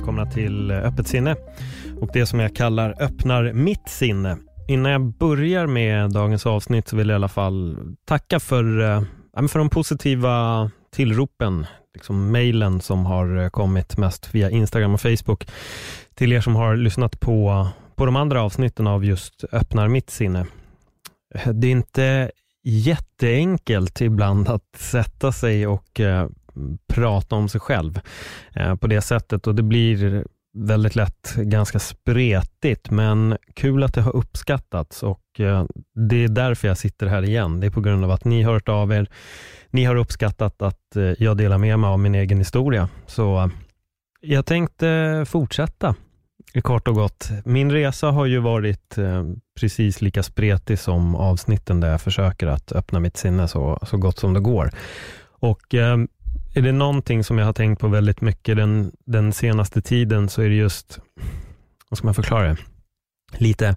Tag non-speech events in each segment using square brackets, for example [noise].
välkomna till Öppet sinne och det som jag kallar öppnar mitt sinne. Innan jag börjar med dagens avsnitt så vill jag i alla fall tacka för, äh, för de positiva tillropen, liksom mejlen som har eh, kommit mest via Instagram och Facebook till er som har lyssnat på, på de andra avsnitten av just öppnar mitt sinne. Det är inte jätteenkelt ibland att sätta sig och eh, prata om sig själv eh, på det sättet och det blir väldigt lätt ganska spretigt men kul att det har uppskattats och eh, det är därför jag sitter här igen. Det är på grund av att ni har hört av er. Ni har uppskattat att eh, jag delar med mig av min egen historia. Så eh, jag tänkte fortsätta kort och gott. Min resa har ju varit precis lika spretig som avsnitten där jag försöker att öppna mitt sinne så, så gott som det går. Och är det någonting som jag har tänkt på väldigt mycket den, den senaste tiden så är det just, vad ska man förklara det? Lite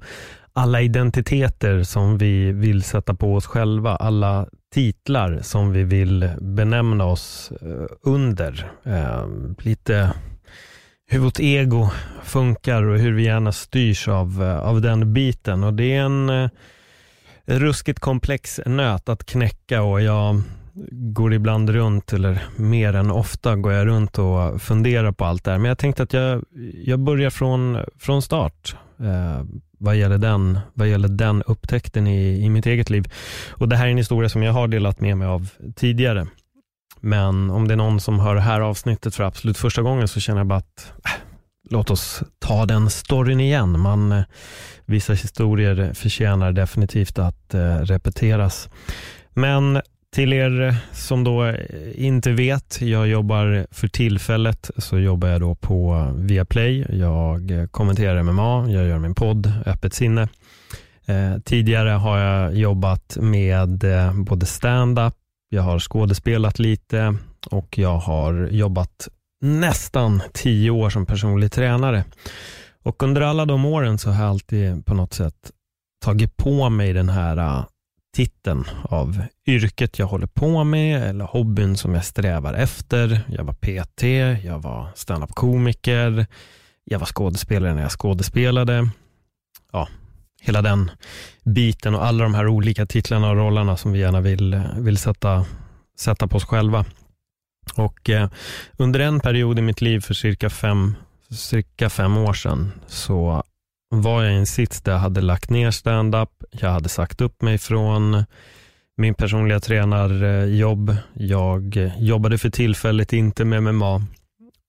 alla identiteter som vi vill sätta på oss själva, alla titlar som vi vill benämna oss eh, under. Eh, lite hur vårt ego funkar och hur vi gärna styrs av, eh, av den biten. Och Det är en eh, ruskigt komplex nöt att knäcka och jag går ibland runt, eller mer än ofta går jag runt och funderar på allt det här. Men jag tänkte att jag, jag börjar från, från start eh, vad, gäller den, vad gäller den upptäckten i, i mitt eget liv. Och Det här är en historia som jag har delat med mig av tidigare. Men om det är någon som hör det här avsnittet för absolut första gången så känner jag bara att äh, låt oss ta den storyn igen. Man, eh, vissa historier förtjänar definitivt att eh, repeteras. Men till er eh, som då eh, inte vet, jag jobbar för tillfället så jobbar jag då på Viaplay. Jag eh, kommenterar MMA, jag gör min podd Öppet sinne. Eh, tidigare har jag jobbat med eh, både stand-up, jag har skådespelat lite och jag har jobbat nästan tio år som personlig tränare. Och under alla de åren så har jag alltid på något sätt tagit på mig den här titeln av yrket jag håller på med eller hobbyn som jag strävar efter. Jag var PT, jag var standup-komiker, jag var skådespelare när jag skådespelade. Ja, hela den biten och alla de här olika titlarna och rollerna som vi gärna vill, vill sätta, sätta på oss själva. Och eh, under en period i mitt liv för cirka fem, cirka fem år sedan så var jag i en sits där jag hade lagt ner stand-up, jag hade sagt upp mig från min personliga tränarjobb. Jag jobbade för tillfället inte med MMA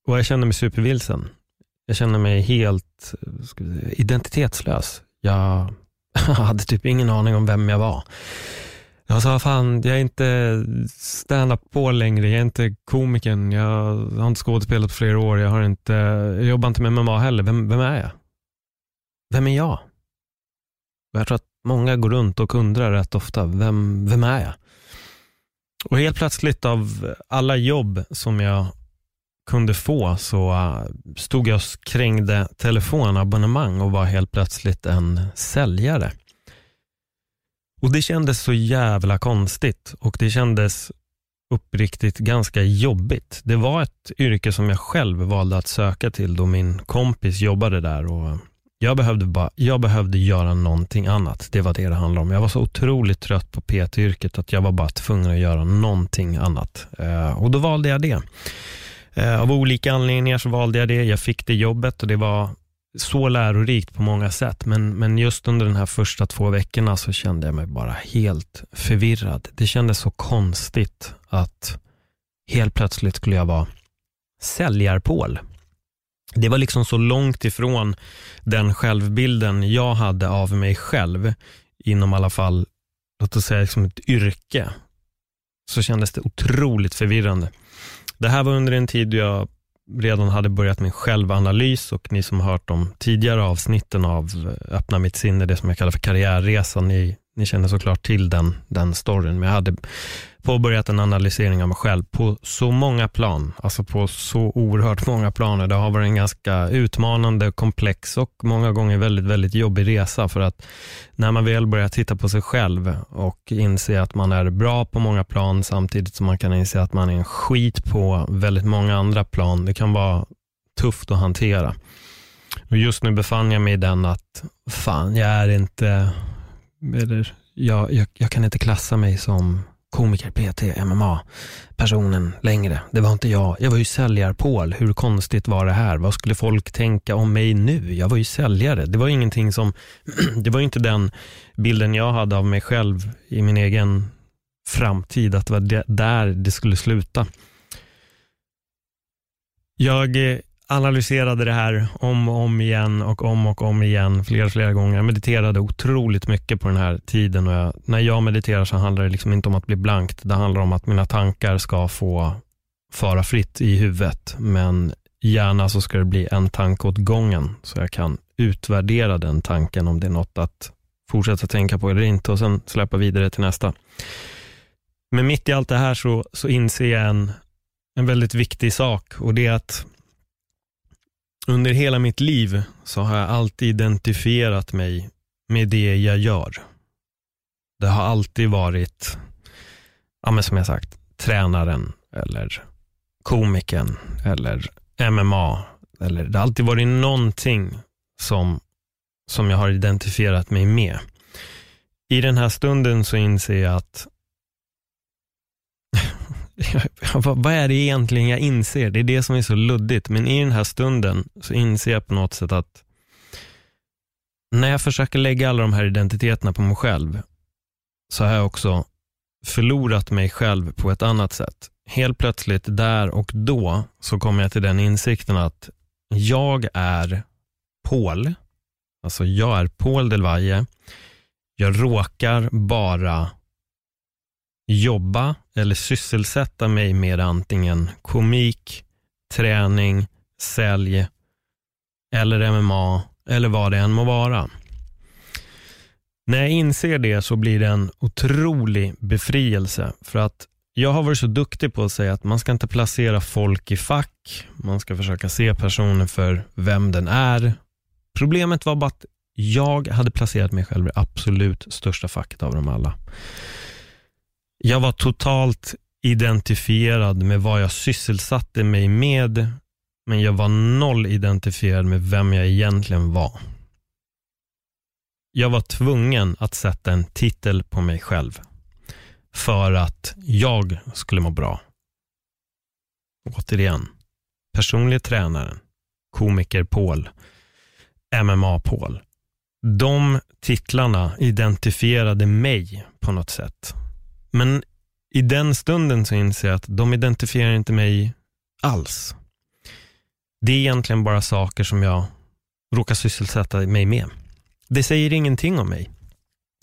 och jag kände mig supervilsen. Jag kände mig helt identitetslös. Jag [laughs] hade typ ingen aning om vem jag var. Jag sa, fan, jag är inte stand-up på längre, jag är inte komikern, jag har inte skådespelat på flera år, jag, har inte, jag jobbar inte med MMA heller. Vem, vem är jag? Vem är jag? Och jag tror att många går runt och undrar rätt ofta, vem, vem är jag? Och helt plötsligt av alla jobb som jag kunde få så äh, stod jag och krängde telefonabonnemang och var helt plötsligt en säljare. Och Det kändes så jävla konstigt och det kändes uppriktigt ganska jobbigt. Det var ett yrke som jag själv valde att söka till då min kompis jobbade där och jag behövde, bara, jag behövde göra någonting annat. Det var det det handlade om. Jag var så otroligt trött på PT-yrket att jag var bara tvungen att göra någonting annat. Eh, och då valde jag det. Eh, av olika anledningar så valde jag det. Jag fick det jobbet och det var så lärorikt på många sätt. Men, men just under de här första två veckorna så kände jag mig bara helt förvirrad. Det kändes så konstigt att helt plötsligt skulle jag vara säljarpål det var liksom så långt ifrån den självbilden jag hade av mig själv inom alla fall, låt oss säga liksom ett yrke, så kändes det otroligt förvirrande. Det här var under en tid då jag redan hade börjat min självanalys och ni som har hört de tidigare avsnitten av Öppna mitt sinne, det som jag kallar för karriärresan, ni, ni känner såklart till den, den storyn. Men jag hade påbörjat en analysering av mig själv på så många plan, alltså på så oerhört [laughs] många planer. Det har varit en ganska utmanande, komplex och många gånger väldigt, väldigt jobbig resa för att när man väl börjar titta på sig själv och inse att man är bra på många plan samtidigt som man kan inse att man är en skit på väldigt många andra plan. Det kan vara tufft att hantera. Och just nu befann jag mig i den att fan, jag är inte, eller jag, jag, jag kan inte klassa mig som komiker, PT, MMA, personen längre. Det var inte jag. Jag var ju säljarpål. Hur konstigt var det här? Vad skulle folk tänka om mig nu? Jag var ju säljare. Det var ingenting som, [clears throat] det var inte den bilden jag hade av mig själv i min egen framtid, att det var där det skulle sluta. Jag eh, analyserade det här om och om igen och om och om igen flera, flera gånger. Jag mediterade otroligt mycket på den här tiden och jag, när jag mediterar så handlar det liksom inte om att bli blankt. Det handlar om att mina tankar ska få fara fritt i huvudet, men gärna så ska det bli en tanke åt gången så jag kan utvärdera den tanken om det är något att fortsätta tänka på eller inte och sen släppa vidare till nästa. Men mitt i allt det här så, så inser jag en, en väldigt viktig sak och det är att under hela mitt liv så har jag alltid identifierat mig med det jag gör. Det har alltid varit, ja men som jag sagt, tränaren eller komikern eller MMA. Eller, det har alltid varit någonting som, som jag har identifierat mig med. I den här stunden så inser jag att [laughs] vad är det egentligen jag inser? Det är det som är så luddigt. Men i den här stunden så inser jag på något sätt att när jag försöker lägga alla de här identiteterna på mig själv så har jag också förlorat mig själv på ett annat sätt. Helt plötsligt där och då så kommer jag till den insikten att jag är Paul. Alltså jag är Paul Delvaje. Jag råkar bara jobba eller sysselsätta mig med antingen komik, träning, sälj eller MMA eller vad det än må vara. När jag inser det så blir det en otrolig befrielse för att jag har varit så duktig på att säga att man ska inte placera folk i fack. Man ska försöka se personen för vem den är. Problemet var bara att jag hade placerat mig själv i absolut största facket av dem alla. Jag var totalt identifierad med vad jag sysselsatte mig med, men jag var noll identifierad med vem jag egentligen var. Jag var tvungen att sätta en titel på mig själv för att jag skulle må bra. Återigen, personlig tränaren, komiker Paul, MMA Paul. De titlarna identifierade mig på något sätt. Men i den stunden så inser jag att de identifierar inte mig alls. Det är egentligen bara saker som jag råkar sysselsätta mig med. Det säger ingenting om mig.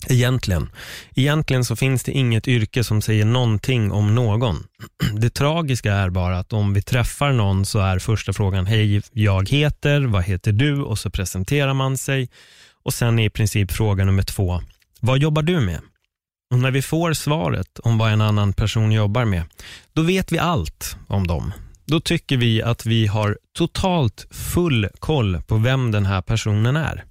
Egentligen. Egentligen så finns det inget yrke som säger någonting om någon. [clears throat] Det tragiska är bara att om vi träffar någon så är första frågan, hej, jag heter, vad heter du? Och så presenterar man sig. Och sen är i princip fråga nummer två, vad jobbar du med? Och när vi får svaret om vad en annan person jobbar med, då vet vi allt om dem. Då tycker vi att vi har totalt full koll på vem den här personen är.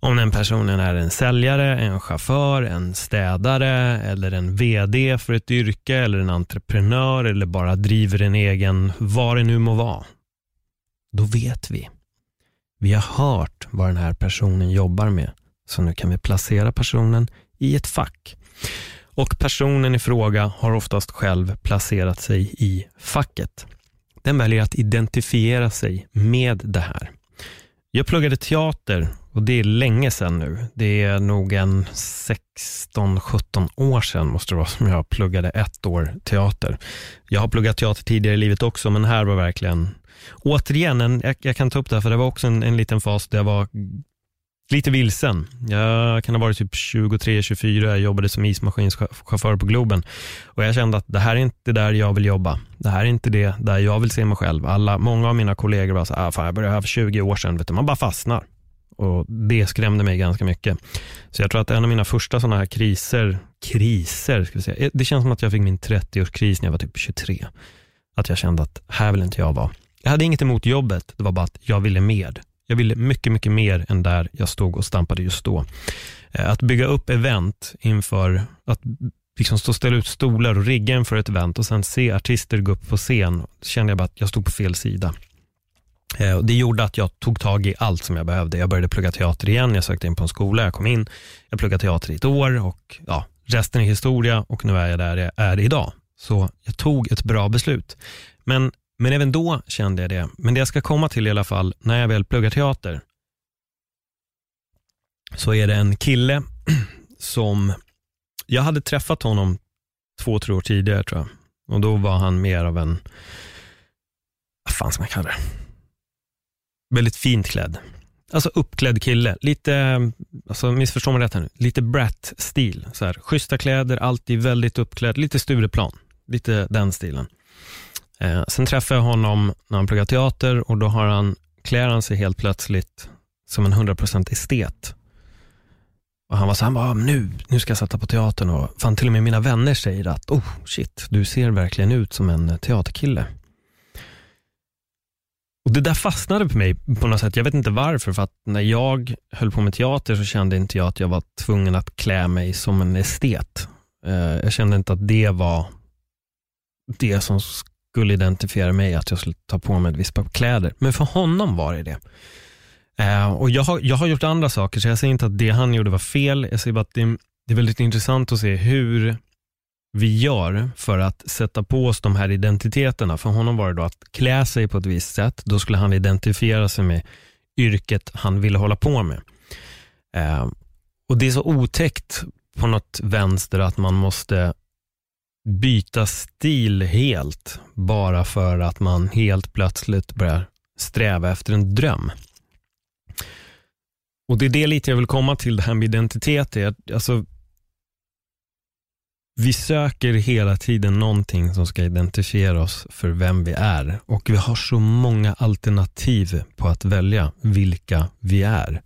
Om den personen är en säljare, en chaufför, en städare eller en VD för ett yrke eller en entreprenör eller bara driver en egen, vad det nu må vara. Då vet vi. Vi har hört vad den här personen jobbar med. Så nu kan vi placera personen i ett fack. Och personen i fråga har oftast själv placerat sig i facket. Den väljer att identifiera sig med det här. Jag pluggade teater och det är länge sedan nu. Det är nog en 16-17 år sedan måste det vara som jag pluggade ett år teater. Jag har pluggat teater tidigare i livet också men här var verkligen återigen, en, jag, jag, kan ta upp det här, för det var också en, en liten fas där jag var lite vilsen. Jag kan ha varit typ 23-24, jag jobbade som ismaskinschaufför på Globen. Och jag kände att det här är inte där jag vill jobba. Det här är inte det där jag vill se mig själv. Alla, många av mina kollegor var så här, ah, fan, jag började här för 20 år sedan, vet du, man bara fastnar. Och Det skrämde mig ganska mycket. Så jag tror att en av mina första sådana här kriser, kriser ska vi säga, eh, det känns som att jag fick min 30-årskris när jag var typ 23. Att jag kände att här vill inte jag vara. Jag hade inget emot jobbet, det var bara att jag ville med. Jag ville mycket, mycket mer än där jag stod och stampade just då. Eh, att bygga upp event inför, att liksom stå och ställa ut stolar och rigga inför ett event och sen se artister gå upp på scen, kände jag bara att jag stod på fel sida. Eh, det gjorde att jag tog tag i allt som jag behövde. Jag började plugga teater igen, jag sökte in på en skola, jag kom in, jag pluggade teater i ett år och ja, resten är historia och nu är jag där jag är idag. Så jag tog ett bra beslut. Men, men även då kände jag det. Men det jag ska komma till i alla fall, när jag väl pluggar teater, så är det en kille [clears throat] som, jag hade träffat honom två, tre år tidigare tror jag. Och då var han mer av en, vad fan ska man kalla det? Väldigt fint klädd. Alltså uppklädd kille. Lite, alltså missförstå mig rätt här nu, lite brat-stil. Så här, schyssta kläder, alltid väldigt uppklädd, lite Stureplan. Lite den stilen. Eh, sen träffade jag honom när han pluggar teater och då har han, klär han sig helt plötsligt som en 100% estet. Och han var så här, bara, ah, nu, nu ska jag sätta på teatern och fan till och med mina vänner säger att, oh shit, du ser verkligen ut som en teaterkille. Och Det där fastnade på mig på något sätt. Jag vet inte varför, för att när jag höll på med teater så kände inte jag att jag var tvungen att klä mig som en estet. Eh, jag kände inte att det var det som skulle identifiera mig, att jag skulle ta på mig ett visst par kläder. Men för honom var det det. Eh, och jag har, jag har gjort andra saker, så jag säger inte att det han gjorde var fel. Jag säger bara att det, det är väldigt intressant att se hur vi gör för att sätta på oss de här identiteterna. För honom var det då att klä sig på ett visst sätt. Då skulle han identifiera sig med yrket han ville hålla på med. Eh, och Det är så otäckt på något vänster att man måste byta stil helt bara för att man helt plötsligt börjar sträva efter en dröm. Och Det är det lite jag vill komma till, det här med identitet. Alltså, vi söker hela tiden någonting som ska identifiera oss för vem vi är och vi har så många alternativ på att välja vilka vi är.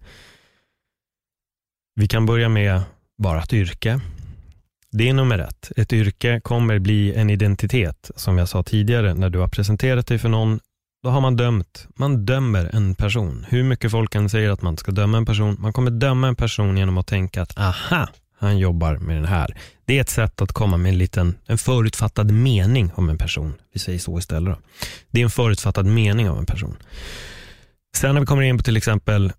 Vi kan börja med bara ett yrke. Det är nummer ett. Ett yrke kommer bli en identitet. Som jag sa tidigare, när du har presenterat dig för någon, då har man dömt. Man dömer en person. Hur mycket folk än säger att man ska döma en person, man kommer döma en person genom att tänka att aha, han jobbar med den här. Det är ett sätt att komma med en liten en förutfattad mening om en person. Vi säger så istället. Då. Det är en förutfattad mening om en person. Sen när vi kommer in på till exempel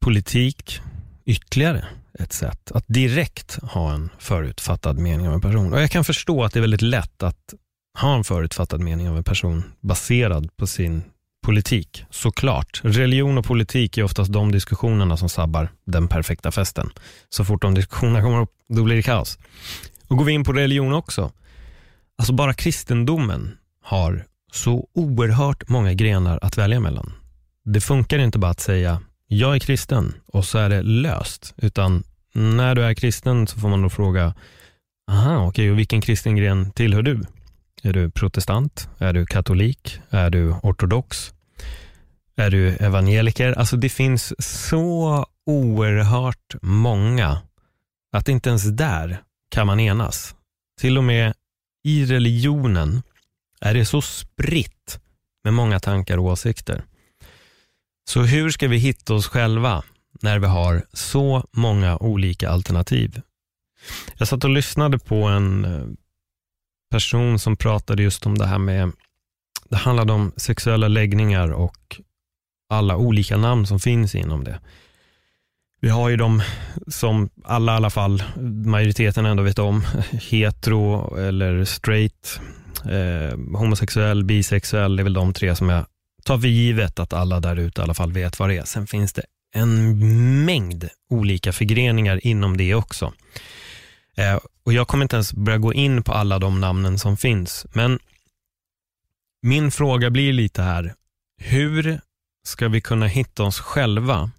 politik, ytterligare ett sätt att direkt ha en förutfattad mening om en person. Och Jag kan förstå att det är väldigt lätt att ha en förutfattad mening av en person baserad på sin politik, såklart. Religion och politik är oftast de diskussionerna som sabbar den perfekta festen. Så fort de diskussionerna kommer upp, då blir det kaos. Och går vi in på religion också, alltså bara kristendomen har så oerhört många grenar att välja mellan. Det funkar inte bara att säga jag är kristen och så är det löst, utan när du är kristen så får man då fråga, aha, okej, okay, och vilken kristen gren tillhör du? Är du protestant? Är du katolik? Är du ortodox? Är du evangeliker? Alltså det finns så oerhört många att inte ens där kan man enas. Till och med i religionen är det så spritt med många tankar och åsikter. Så hur ska vi hitta oss själva när vi har så många olika alternativ? Jag satt och lyssnade på en eh, person som pratade just om det här med, det handlade om sexuella läggningar och alla olika namn som finns inom det. Vi har ju de som alla i alla fall, majoriteten ändå vet om, [laughs] hetero eller straight, eh, homosexuell, bisexuell, det är väl de tre som jag tar vi givet att alla där ute i alla fall vet vad det är. Sen finns det en mängd olika förgreningar inom det också. Eh, och Jag kommer inte ens börja gå in på alla de namnen som finns, men min fråga blir lite här, Hur ska vi kunna hitta oss själva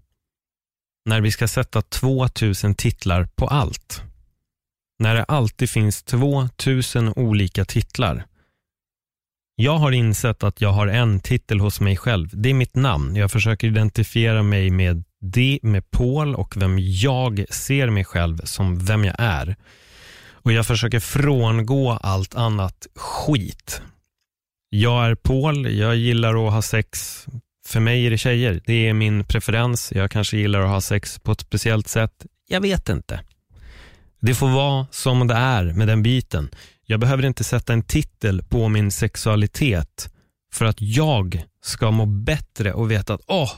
när vi ska sätta 2000 titlar på allt? När det alltid finns 2000 olika titlar. Jag har insett att jag har en titel hos mig själv. Det är mitt namn. Jag försöker identifiera mig med det, med Paul och vem jag ser mig själv som vem jag är. Och jag försöker frångå allt annat skit. Jag är Paul, jag gillar att ha sex. För mig är det tjejer. Det är min preferens. Jag kanske gillar att ha sex på ett speciellt sätt. Jag vet inte. Det får vara som det är med den biten. Jag behöver inte sätta en titel på min sexualitet för att jag ska må bättre och veta att, åh, oh,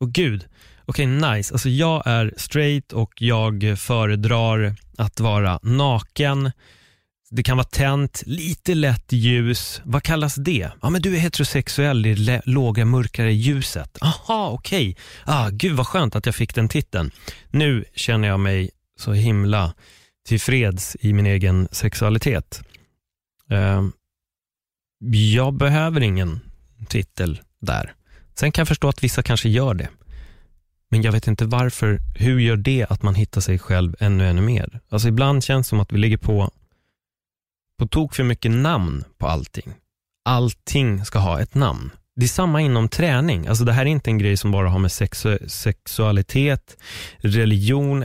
oh gud, okej okay, nice. Alltså jag är straight och jag föredrar att vara naken. Det kan vara tänt, lite lätt ljus. Vad kallas det? Ja, men du är heterosexuell i det låga mörkare ljuset. Aha, okej. Okay. Ah, gud vad skönt att jag fick den titeln. Nu känner jag mig så himla tillfreds i min egen sexualitet. Eh, jag behöver ingen titel där. Sen kan jag förstå att vissa kanske gör det. Men jag vet inte varför. Hur gör det att man hittar sig själv ännu, ännu mer? Alltså ibland känns det som att vi ligger på, på tok för mycket namn på allting. Allting ska ha ett namn. Det är samma inom träning. Alltså det här är inte en grej som bara har med sexu sexualitet, religion.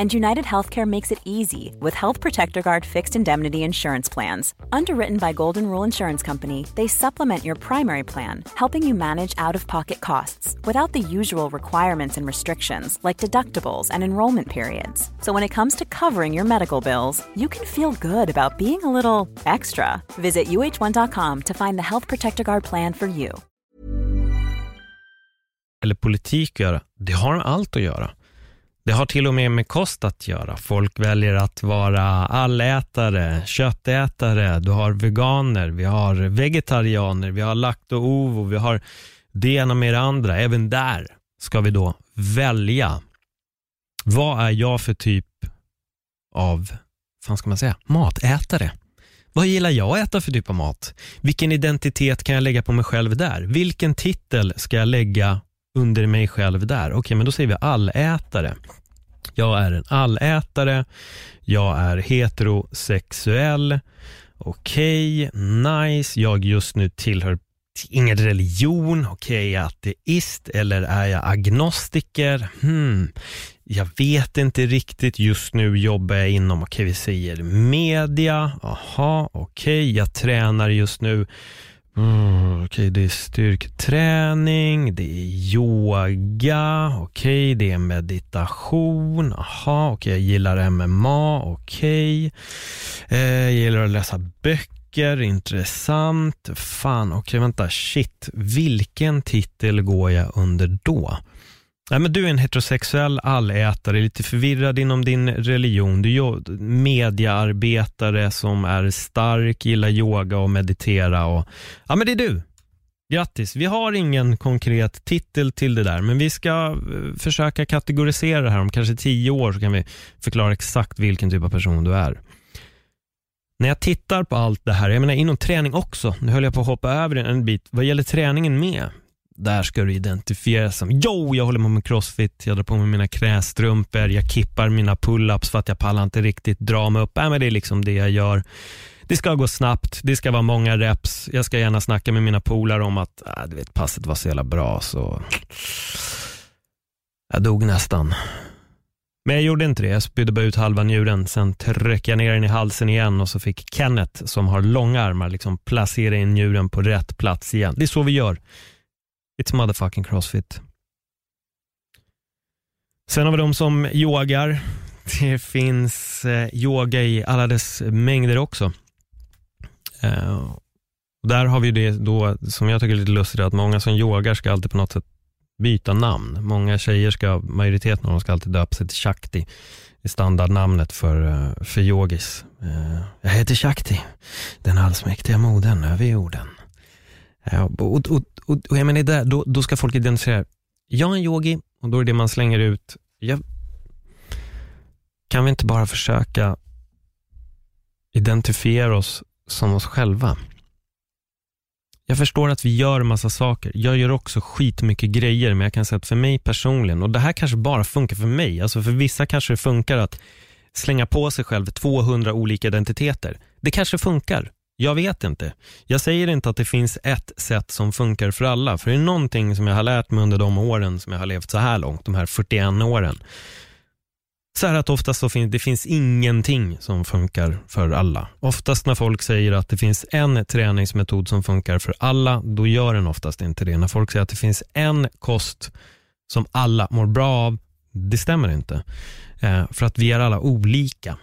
And United Healthcare makes it easy with Health Protector Guard fixed indemnity insurance plans. Underwritten by Golden Rule Insurance Company, they supplement your primary plan, helping you manage out of pocket costs without the usual requirements and restrictions like deductibles and enrollment periods. So when it comes to covering your medical bills, you can feel good about being a little extra. Visit uh1.com to find the Health Protector Guard plan for you. Eller politik göra. Det har allt att göra. Det har till och med med kost att göra. Folk väljer att vara allätare, köttätare, du har veganer, vi har vegetarianer, vi har lakto-ovo, vi har det ena med det andra. Även där ska vi då välja. Vad är jag för typ av, vad ska man säga, matätare? Vad gillar jag att äta för typ av mat? Vilken identitet kan jag lägga på mig själv där? Vilken titel ska jag lägga under mig själv där? Okej, okay, men då säger vi allätare. Jag är en allätare, jag är heterosexuell, okej, okay, nice, jag just nu tillhör ingen religion, okej, okay, är jag ateist eller är jag agnostiker? Hmm. Jag vet inte riktigt, just nu jobbar jag inom, okej okay, vi säger media, aha, okej, jag tränar just nu Mm, okej, okay, det är styrketräning, det är yoga, okej, okay, det är meditation, aha, okej, okay, jag gillar MMA, okej, eh, jag gillar att läsa böcker, intressant, fan, okej, vänta, shit, vilken titel går jag under då? Nej, men du är en heterosexuell allätare, lite förvirrad inom din religion. Du är mediaarbetare som är stark, gillar yoga och meditera. Och, ja, men det är du. Grattis. Vi har ingen konkret titel till det där, men vi ska eh, försöka kategorisera det här. Om kanske tio år så kan vi förklara exakt vilken typ av person du är. När jag tittar på allt det här, jag menar inom träning också, nu höll jag på att hoppa över en bit, vad gäller träningen med, där ska du identifiera som, jo, jag håller på med crossfit, jag drar på mig mina krästrumpor, jag kippar mina pull-ups för att jag pallar inte riktigt dra mig upp. Äh, men det är liksom det jag gör. Det ska gå snabbt, det ska vara många reps. Jag ska gärna snacka med mina polare om att äh, du vet, passet var så jävla bra så jag dog nästan. Men jag gjorde inte det. Jag spydde bara ut halva njuren. Sen tryckte jag ner den i halsen igen och så fick Kenneth, som har långa armar, liksom placera in njuren på rätt plats igen. Det är så vi gör. It's motherfucking crossfit. Sen har vi de som yogar. Det finns eh, yoga i alla dess mängder också. Eh, där har vi det då som jag tycker är lite lustigt, att många som yogar ska alltid på något sätt byta namn. Många tjejer ska, majoriteten av dem ska alltid döpa sig till Shakti. Det är standardnamnet för, eh, för yogis. Uh, jag heter Shakti, den allsmäktiga modern över jorden. Eh, och, och, och, och jag menar, där, då, då ska folk identifiera, jag är en yogi och då är det man slänger ut. Jag, kan vi inte bara försöka identifiera oss som oss själva? Jag förstår att vi gör massa saker. Jag gör också skitmycket grejer, men jag kan säga att för mig personligen, och det här kanske bara funkar för mig, alltså för vissa kanske det funkar att slänga på sig själv 200 olika identiteter. Det kanske funkar. Jag vet inte. Jag säger inte att det finns ett sätt som funkar för alla, för det är någonting som jag har lärt mig under de åren som jag har levt så här långt, de här 41 åren. Så här att oftast så finns det finns ingenting som funkar för alla. Oftast när folk säger att det finns en träningsmetod som funkar för alla, då gör den oftast inte det. När folk säger att det finns en kost som alla mår bra av, det stämmer inte. Eh, för att vi är alla olika.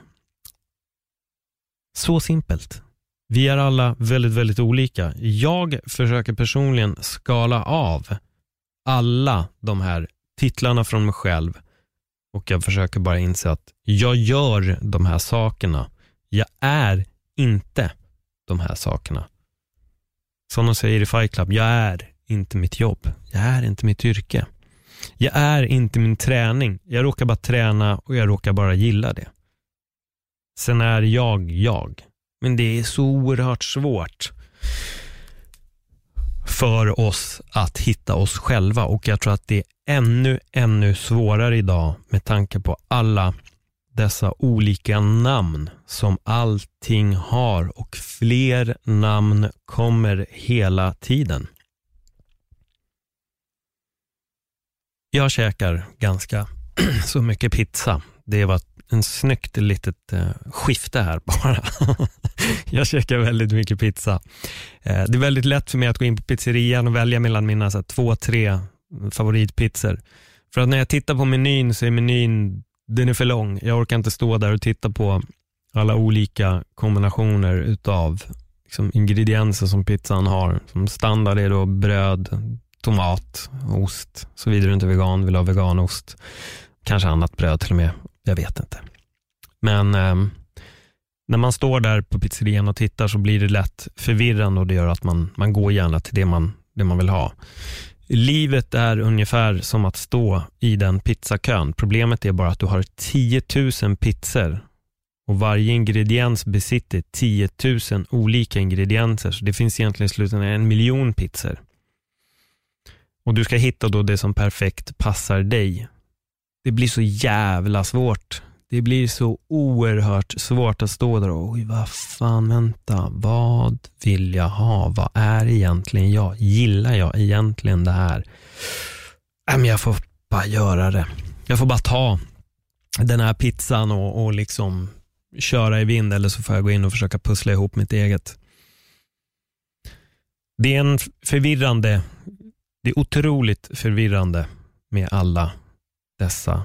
Så simpelt. Vi är alla väldigt, väldigt olika. Jag försöker personligen skala av alla de här titlarna från mig själv och jag försöker bara inse att jag gör de här sakerna. Jag är inte de här sakerna. Som de säger i Fight Club, jag är inte mitt jobb. Jag är inte mitt yrke. Jag är inte min träning. Jag råkar bara träna och jag råkar bara gilla det. Sen är jag jag. Men det är så oerhört svårt för oss att hitta oss själva och jag tror att det är ännu, ännu svårare idag med tanke på alla dessa olika namn som allting har och fler namn kommer hela tiden. Jag käkar ganska [clears throat] så mycket pizza. Det var en snyggt litet eh, skifte här bara. [laughs] jag käkar väldigt mycket pizza. Eh, det är väldigt lätt för mig att gå in på pizzerian och välja mellan mina så här, två, tre favoritpizzor. För att när jag tittar på menyn så är menyn, den är för lång. Jag orkar inte stå där och titta på alla olika kombinationer utav liksom, ingredienser som pizzan har. Som standard är då bröd, tomat, ost. Såvida du inte är vegan, vill ha veganost. Kanske annat bröd till och med. Jag vet inte. Men eh, när man står där på pizzerian och tittar så blir det lätt förvirrande och det gör att man, man går gärna till det man, det man vill ha. Livet är ungefär som att stå i den pizzakön. Problemet är bara att du har 10 000 pizzor och varje ingrediens besitter 10 000 olika ingredienser. Så det finns egentligen i slutändan en miljon pizzor. Och du ska hitta då det som perfekt passar dig. Det blir så jävla svårt. Det blir så oerhört svårt att stå där och, oj vad fan, vänta, vad vill jag ha? Vad är egentligen jag? Gillar jag egentligen det här? Men jag får bara göra det. Jag får bara ta den här pizzan och, och liksom köra i vind eller så får jag gå in och försöka pussla ihop mitt eget. Det är en förvirrande, det är otroligt förvirrande med alla dessa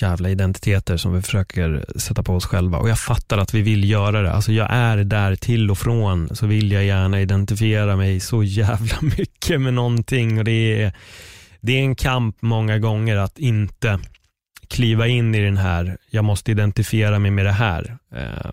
jävla identiteter som vi försöker sätta på oss själva. Och jag fattar att vi vill göra det. Alltså jag är där till och från så vill jag gärna identifiera mig så jävla [laughs] mycket med någonting. Och det är, det är en kamp många gånger att inte kliva in i den här, jag måste identifiera mig med det här. Eh,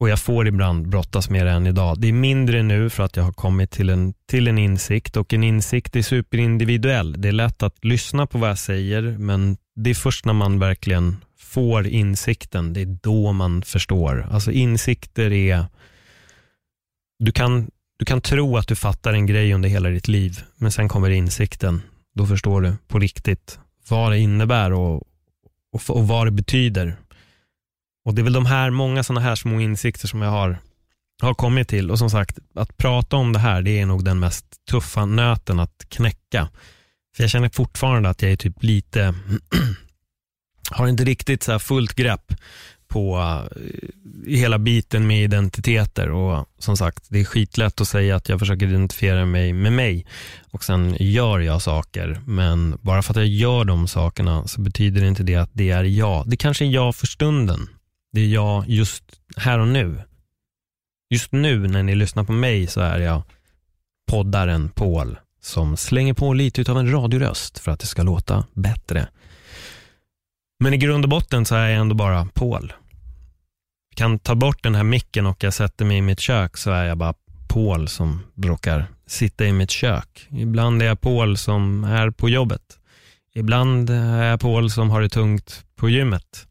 och jag får ibland brottas med det än idag. Det är mindre nu för att jag har kommit till en, till en insikt och en insikt är superindividuell. Det är lätt att lyssna på vad jag säger men det är först när man verkligen får insikten, det är då man förstår. Alltså insikter är, du kan, du kan tro att du fattar en grej under hela ditt liv, men sen kommer insikten. Då förstår du på riktigt vad det innebär och, och, och vad det betyder. Och Det är väl de här, många sådana här små insikter som jag har, har kommit till. Och som sagt, att prata om det här, det är nog den mest tuffa nöten att knäcka. För jag känner fortfarande att jag är typ lite, [clears throat] har inte riktigt så fullt grepp på eh, hela biten med identiteter och som sagt, det är skitlätt att säga att jag försöker identifiera mig med mig och sen gör jag saker, men bara för att jag gör de sakerna så betyder det inte det att det är jag. Det kanske är jag för stunden. Det är jag just här och nu. Just nu när ni lyssnar på mig så är jag poddaren Paul som slänger på lite av en radioröst för att det ska låta bättre. Men i grund och botten så är jag ändå bara Paul. Jag kan ta bort den här micken och jag sätter mig i mitt kök så är jag bara Paul som råkar sitta i mitt kök. Ibland är jag Paul som är på jobbet. Ibland är jag Paul som har det tungt på gymmet.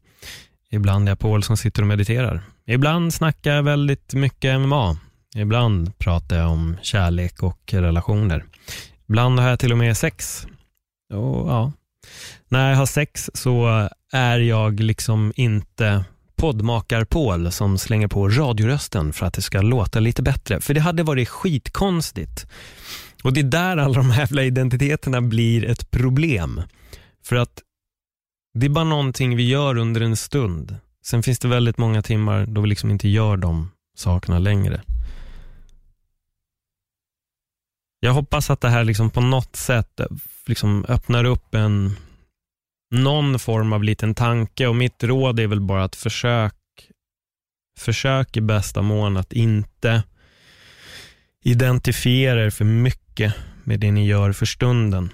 Ibland är jag Paul som sitter och mediterar. Ibland snackar jag väldigt mycket MMA. Ibland pratar jag om kärlek och relationer. Ibland har jag till och med sex. Och, ja. När jag har sex så är jag liksom inte poddmakar-Paul som slänger på radiorösten för att det ska låta lite bättre. För det hade varit skitkonstigt. Och det är där alla de här jävla identiteterna blir ett problem. För att det är bara någonting vi gör under en stund. Sen finns det väldigt många timmar då vi liksom inte gör de sakerna längre. Jag hoppas att det här liksom på något sätt eh, liksom öppnar upp en någon form av liten tanke och mitt råd är väl bara att försök försök i bästa mån att inte identifiera er för mycket med det ni gör för stunden.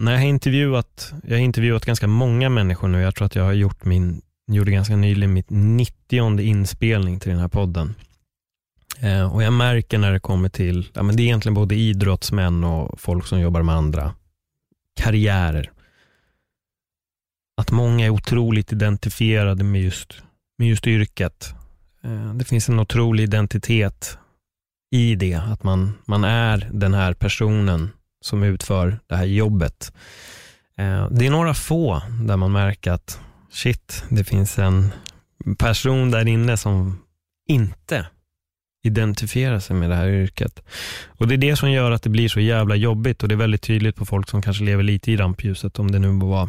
När jag har intervjuat, jag har intervjuat ganska många människor nu, jag tror att jag har gjort min, gjorde ganska nyligen mitt 90 inspelning till den här podden. Eh, och jag märker när det kommer till, ja, men det är egentligen både idrottsmän och folk som jobbar med andra karriärer. Att många är otroligt identifierade med just, med just yrket. Eh, det finns en otrolig identitet i det, att man, man är den här personen som utför det här jobbet. Eh, det är några få där man märker att shit, det finns en person där inne som inte identifierar sig med det här yrket. Och Det är det som gör att det blir så jävla jobbigt och det är väldigt tydligt på folk som kanske lever lite i rampljuset, om det nu var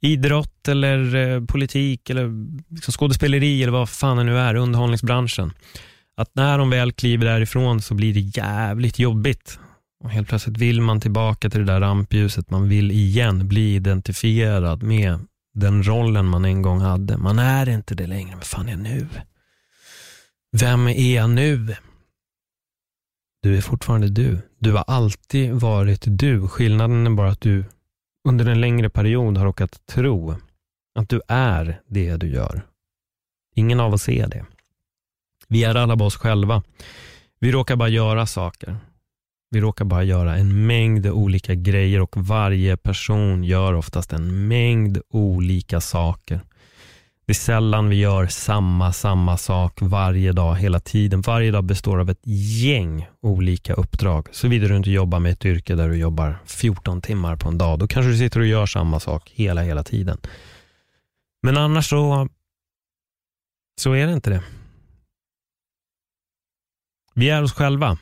idrott eller eh, politik eller liksom skådespeleri eller vad fan det nu är, underhållningsbranschen. Att när de väl kliver därifrån så blir det jävligt jobbigt. Och helt plötsligt vill man tillbaka till det där rampljuset. Man vill igen bli identifierad med den rollen man en gång hade. Man är inte det längre. Men fan är jag nu? Vem är jag nu? Du är fortfarande du. Du har alltid varit du. Skillnaden är bara att du under en längre period har råkat tro att du är det du gör. Ingen av oss är det. Vi är alla bara oss själva. Vi råkar bara göra saker. Vi råkar bara göra en mängd olika grejer och varje person gör oftast en mängd olika saker. Det är sällan vi gör samma, samma sak varje dag, hela tiden. Varje dag består av ett gäng olika uppdrag. Såvida du inte jobbar med ett yrke där du jobbar 14 timmar på en dag. Då kanske du sitter och gör samma sak hela, hela tiden. Men annars så, så är det inte det. Vi är oss själva.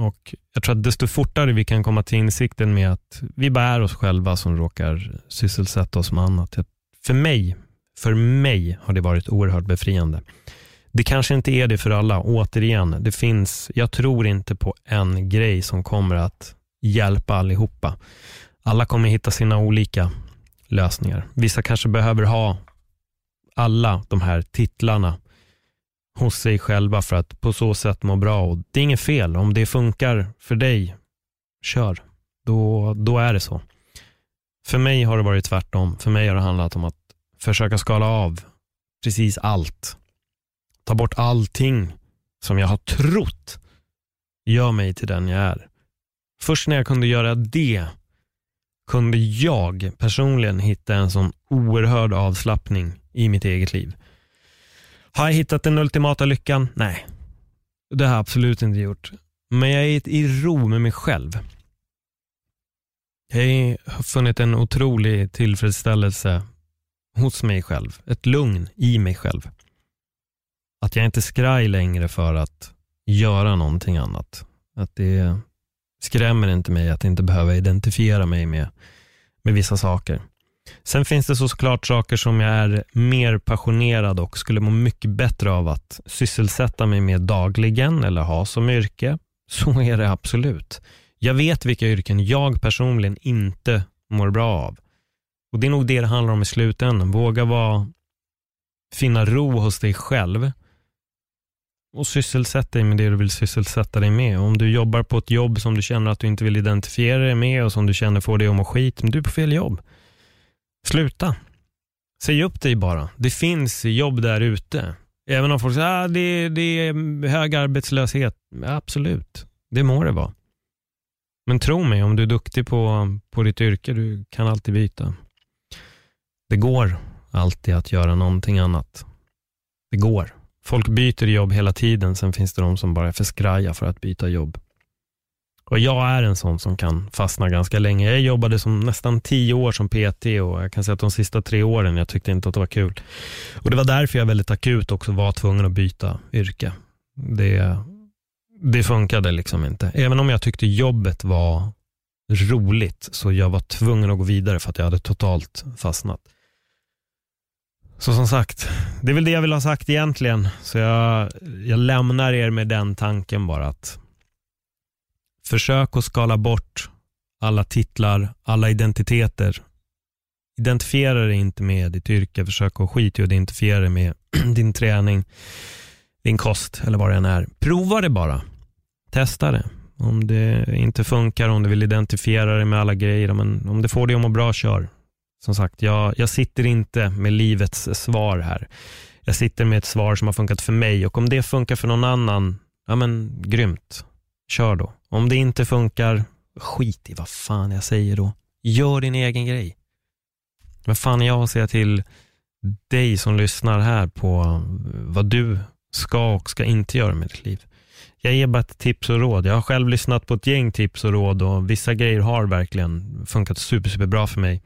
Och Jag tror att desto fortare vi kan komma till insikten med att vi bara är oss själva som råkar sysselsätta oss med annat. För mig för mig har det varit oerhört befriande. Det kanske inte är det för alla. Återigen, det finns, jag tror inte på en grej som kommer att hjälpa allihopa. Alla kommer hitta sina olika lösningar. Vissa kanske behöver ha alla de här titlarna hos sig själva för att på så sätt må bra. Och det är inget fel. Om det funkar för dig, kör. Då, då är det så. För mig har det varit tvärtom. För mig har det handlat om att försöka skala av precis allt. Ta bort allting som jag har trott gör mig till den jag är. Först när jag kunde göra det kunde jag personligen hitta en sån oerhörd avslappning i mitt eget liv. Har jag hittat den ultimata lyckan? Nej, det har jag absolut inte gjort. Men jag är i ro med mig själv. Jag har funnit en otrolig tillfredsställelse hos mig själv. Ett lugn i mig själv. Att jag inte skraj längre för att göra någonting annat. Att det skrämmer inte mig att inte behöva identifiera mig med, med vissa saker. Sen finns det såklart saker som jag är mer passionerad och skulle må mycket bättre av att sysselsätta mig med dagligen eller ha som yrke. Så är det absolut. Jag vet vilka yrken jag personligen inte mår bra av. Och Det är nog det det handlar om i slutändan. Våga vara, finna ro hos dig själv och sysselsätta dig med det du vill sysselsätta dig med. Om du jobbar på ett jobb som du känner att du inte vill identifiera dig med och som du känner får dig att må skit, men du är på fel jobb. Sluta. Säg upp dig bara. Det finns jobb där ute. Även om folk säger att ah, det, det är hög arbetslöshet. Absolut, det må det vara. Men tro mig, om du är duktig på, på ditt yrke, du kan alltid byta. Det går alltid att göra någonting annat. Det går. Folk byter jobb hela tiden, sen finns det de som bara är för skraja för att byta jobb. Och jag är en sån som kan fastna ganska länge. Jag jobbade som nästan tio år som PT och jag kan säga att de sista tre åren, jag tyckte inte att det var kul. Och Det var därför jag väldigt akut också var tvungen att byta yrke. Det, det funkade liksom inte. Även om jag tyckte jobbet var roligt, så jag var tvungen att gå vidare för att jag hade totalt fastnat. Så som sagt, det är väl det jag vill ha sagt egentligen. Så jag, jag lämnar er med den tanken bara att försök att skala bort alla titlar, alla identiteter. Identifiera dig inte med ditt yrke, försök att skita i att identifiera dig med [clears throat] din träning, din kost eller vad det än är. Prova det bara. Testa det. Om det inte funkar, om du vill identifiera dig med alla grejer, men om det får dig att må bra, kör. Som sagt, jag, jag sitter inte med livets svar här. Jag sitter med ett svar som har funkat för mig och om det funkar för någon annan, ja men grymt. Kör då. Om det inte funkar, skit i vad fan jag säger då. Gör din egen grej. Vad fan är jag att säga till dig som lyssnar här på um, vad du ska och ska inte göra med ditt liv. Jag ger bara ett tips och råd. Jag har själv lyssnat på ett gäng tips och råd och vissa grejer har verkligen funkat super, super bra för mig.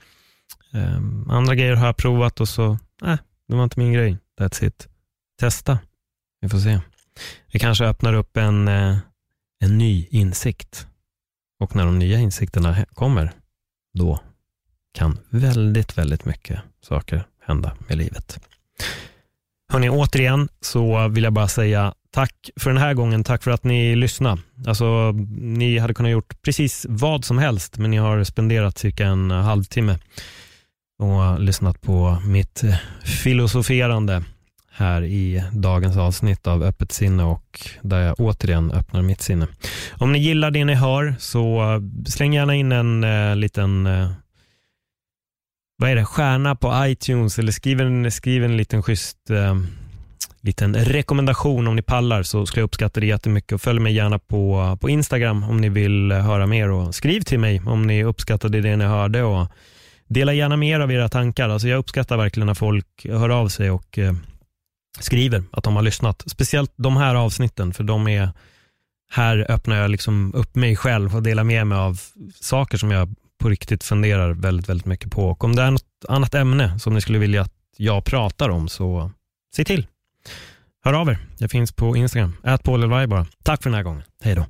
Um, andra grejer har jag provat och så, nej, det var inte min grej. That's it. Testa. Vi får se. Det kanske öppnar upp en, uh, en ny insikt. Och när de nya insikterna kommer, då kan väldigt, väldigt mycket saker hända med livet. Hörni, återigen så vill jag bara säga tack för den här gången. Tack för att ni lyssnade. Alltså, ni hade kunnat gjort precis vad som helst, men ni har spenderat cirka en halvtimme och lyssnat på mitt filosoferande här i dagens avsnitt av Öppet sinne och där jag återigen öppnar mitt sinne. Om ni gillar det ni hör så eh, släng gärna in en eh, liten eh, vad är det, stjärna på iTunes eller skriv en, skriv en liten schysst eh, liten rekommendation om ni pallar så skulle jag uppskatta det jättemycket och följ mig gärna på, på Instagram om ni vill höra mer och skriv till mig om ni uppskattade det ni hörde och dela gärna mer av era tankar. Alltså jag uppskattar verkligen när folk hör av sig och eh, skriver att de har lyssnat. Speciellt de här avsnitten, för de är, här öppnar jag liksom upp mig själv och delar med mig av saker som jag på riktigt funderar väldigt, väldigt mycket på. Och om det är något annat ämne som ni skulle vilja att jag pratar om, så se till. Hör av er. Jag finns på Instagram, ät bara. Tack för den här gången. Hej då.